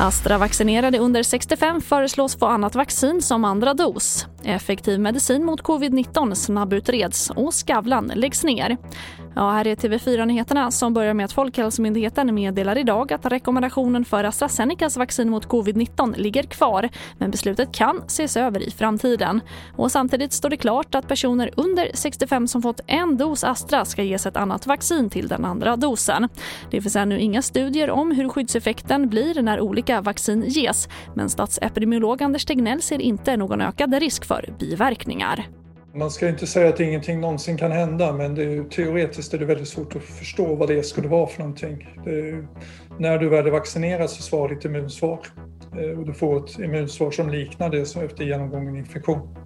Astra-vaccinerade under 65 föreslås få annat vaccin som andra dos. Effektiv medicin mot covid-19 snabbutreds och Skavlan läggs ner. Ja, här är TV4-nyheterna som börjar med att Folkhälsomyndigheten meddelar idag att rekommendationen för AstraZenecas vaccin mot covid-19 ligger kvar men beslutet kan ses över i framtiden. Och samtidigt står det klart att personer under 65 som fått en dos Astra ska ges ett annat vaccin till den andra dosen. Det finns ännu inga studier om hur skyddseffekten blir när olika vaccin ges men statsepidemiolog Anders Tegnell ser inte någon ökad risk för biverkningar. Man ska inte säga att ingenting någonsin kan hända men det är, teoretiskt är det väldigt svårt att förstå vad det skulle vara för någonting. Är, när du väl är vaccinerad så svarar ditt immunsvar eh, och du får ett immunsvar som liknar det som efter genomgången infektion.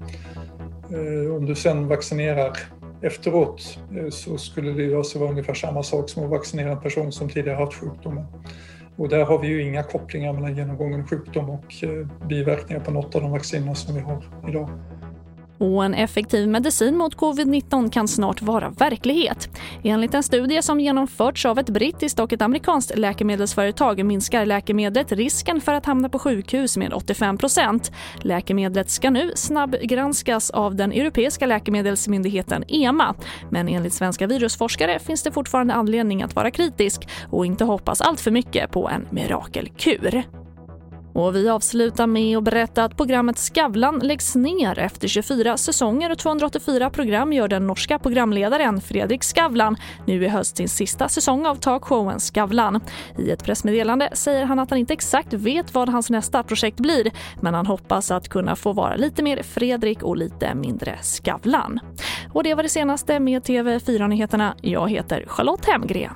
Eh, om du sen vaccinerar efteråt eh, så skulle det alltså vara ungefär samma sak som att vaccinera en person som tidigare haft sjukdomen. Och där har vi ju inga kopplingar mellan genomgången sjukdom och eh, biverkningar på något av de vacciner som vi har idag. Och en effektiv medicin mot covid-19 kan snart vara verklighet. Enligt en studie som genomförts av ett brittiskt och ett amerikanskt läkemedelsföretag minskar läkemedlet risken för att hamna på sjukhus med 85% Läkemedlet ska nu snabbgranskas av den europeiska läkemedelsmyndigheten EMA. Men enligt svenska virusforskare finns det fortfarande anledning att vara kritisk och inte hoppas allt för mycket på en mirakelkur. Och vi avslutar med att berätta att programmet Skavlan läggs ner efter 24 säsonger och 284 program gör den norska programledaren Fredrik Skavlan nu i höst sin sista säsong av talkshowen Skavlan. I ett pressmeddelande säger han att han inte exakt vet vad hans nästa projekt blir men han hoppas att kunna få vara lite mer Fredrik och lite mindre Skavlan. Och det var det senaste med TV4-nyheterna. Jag heter Charlotte Hemgren.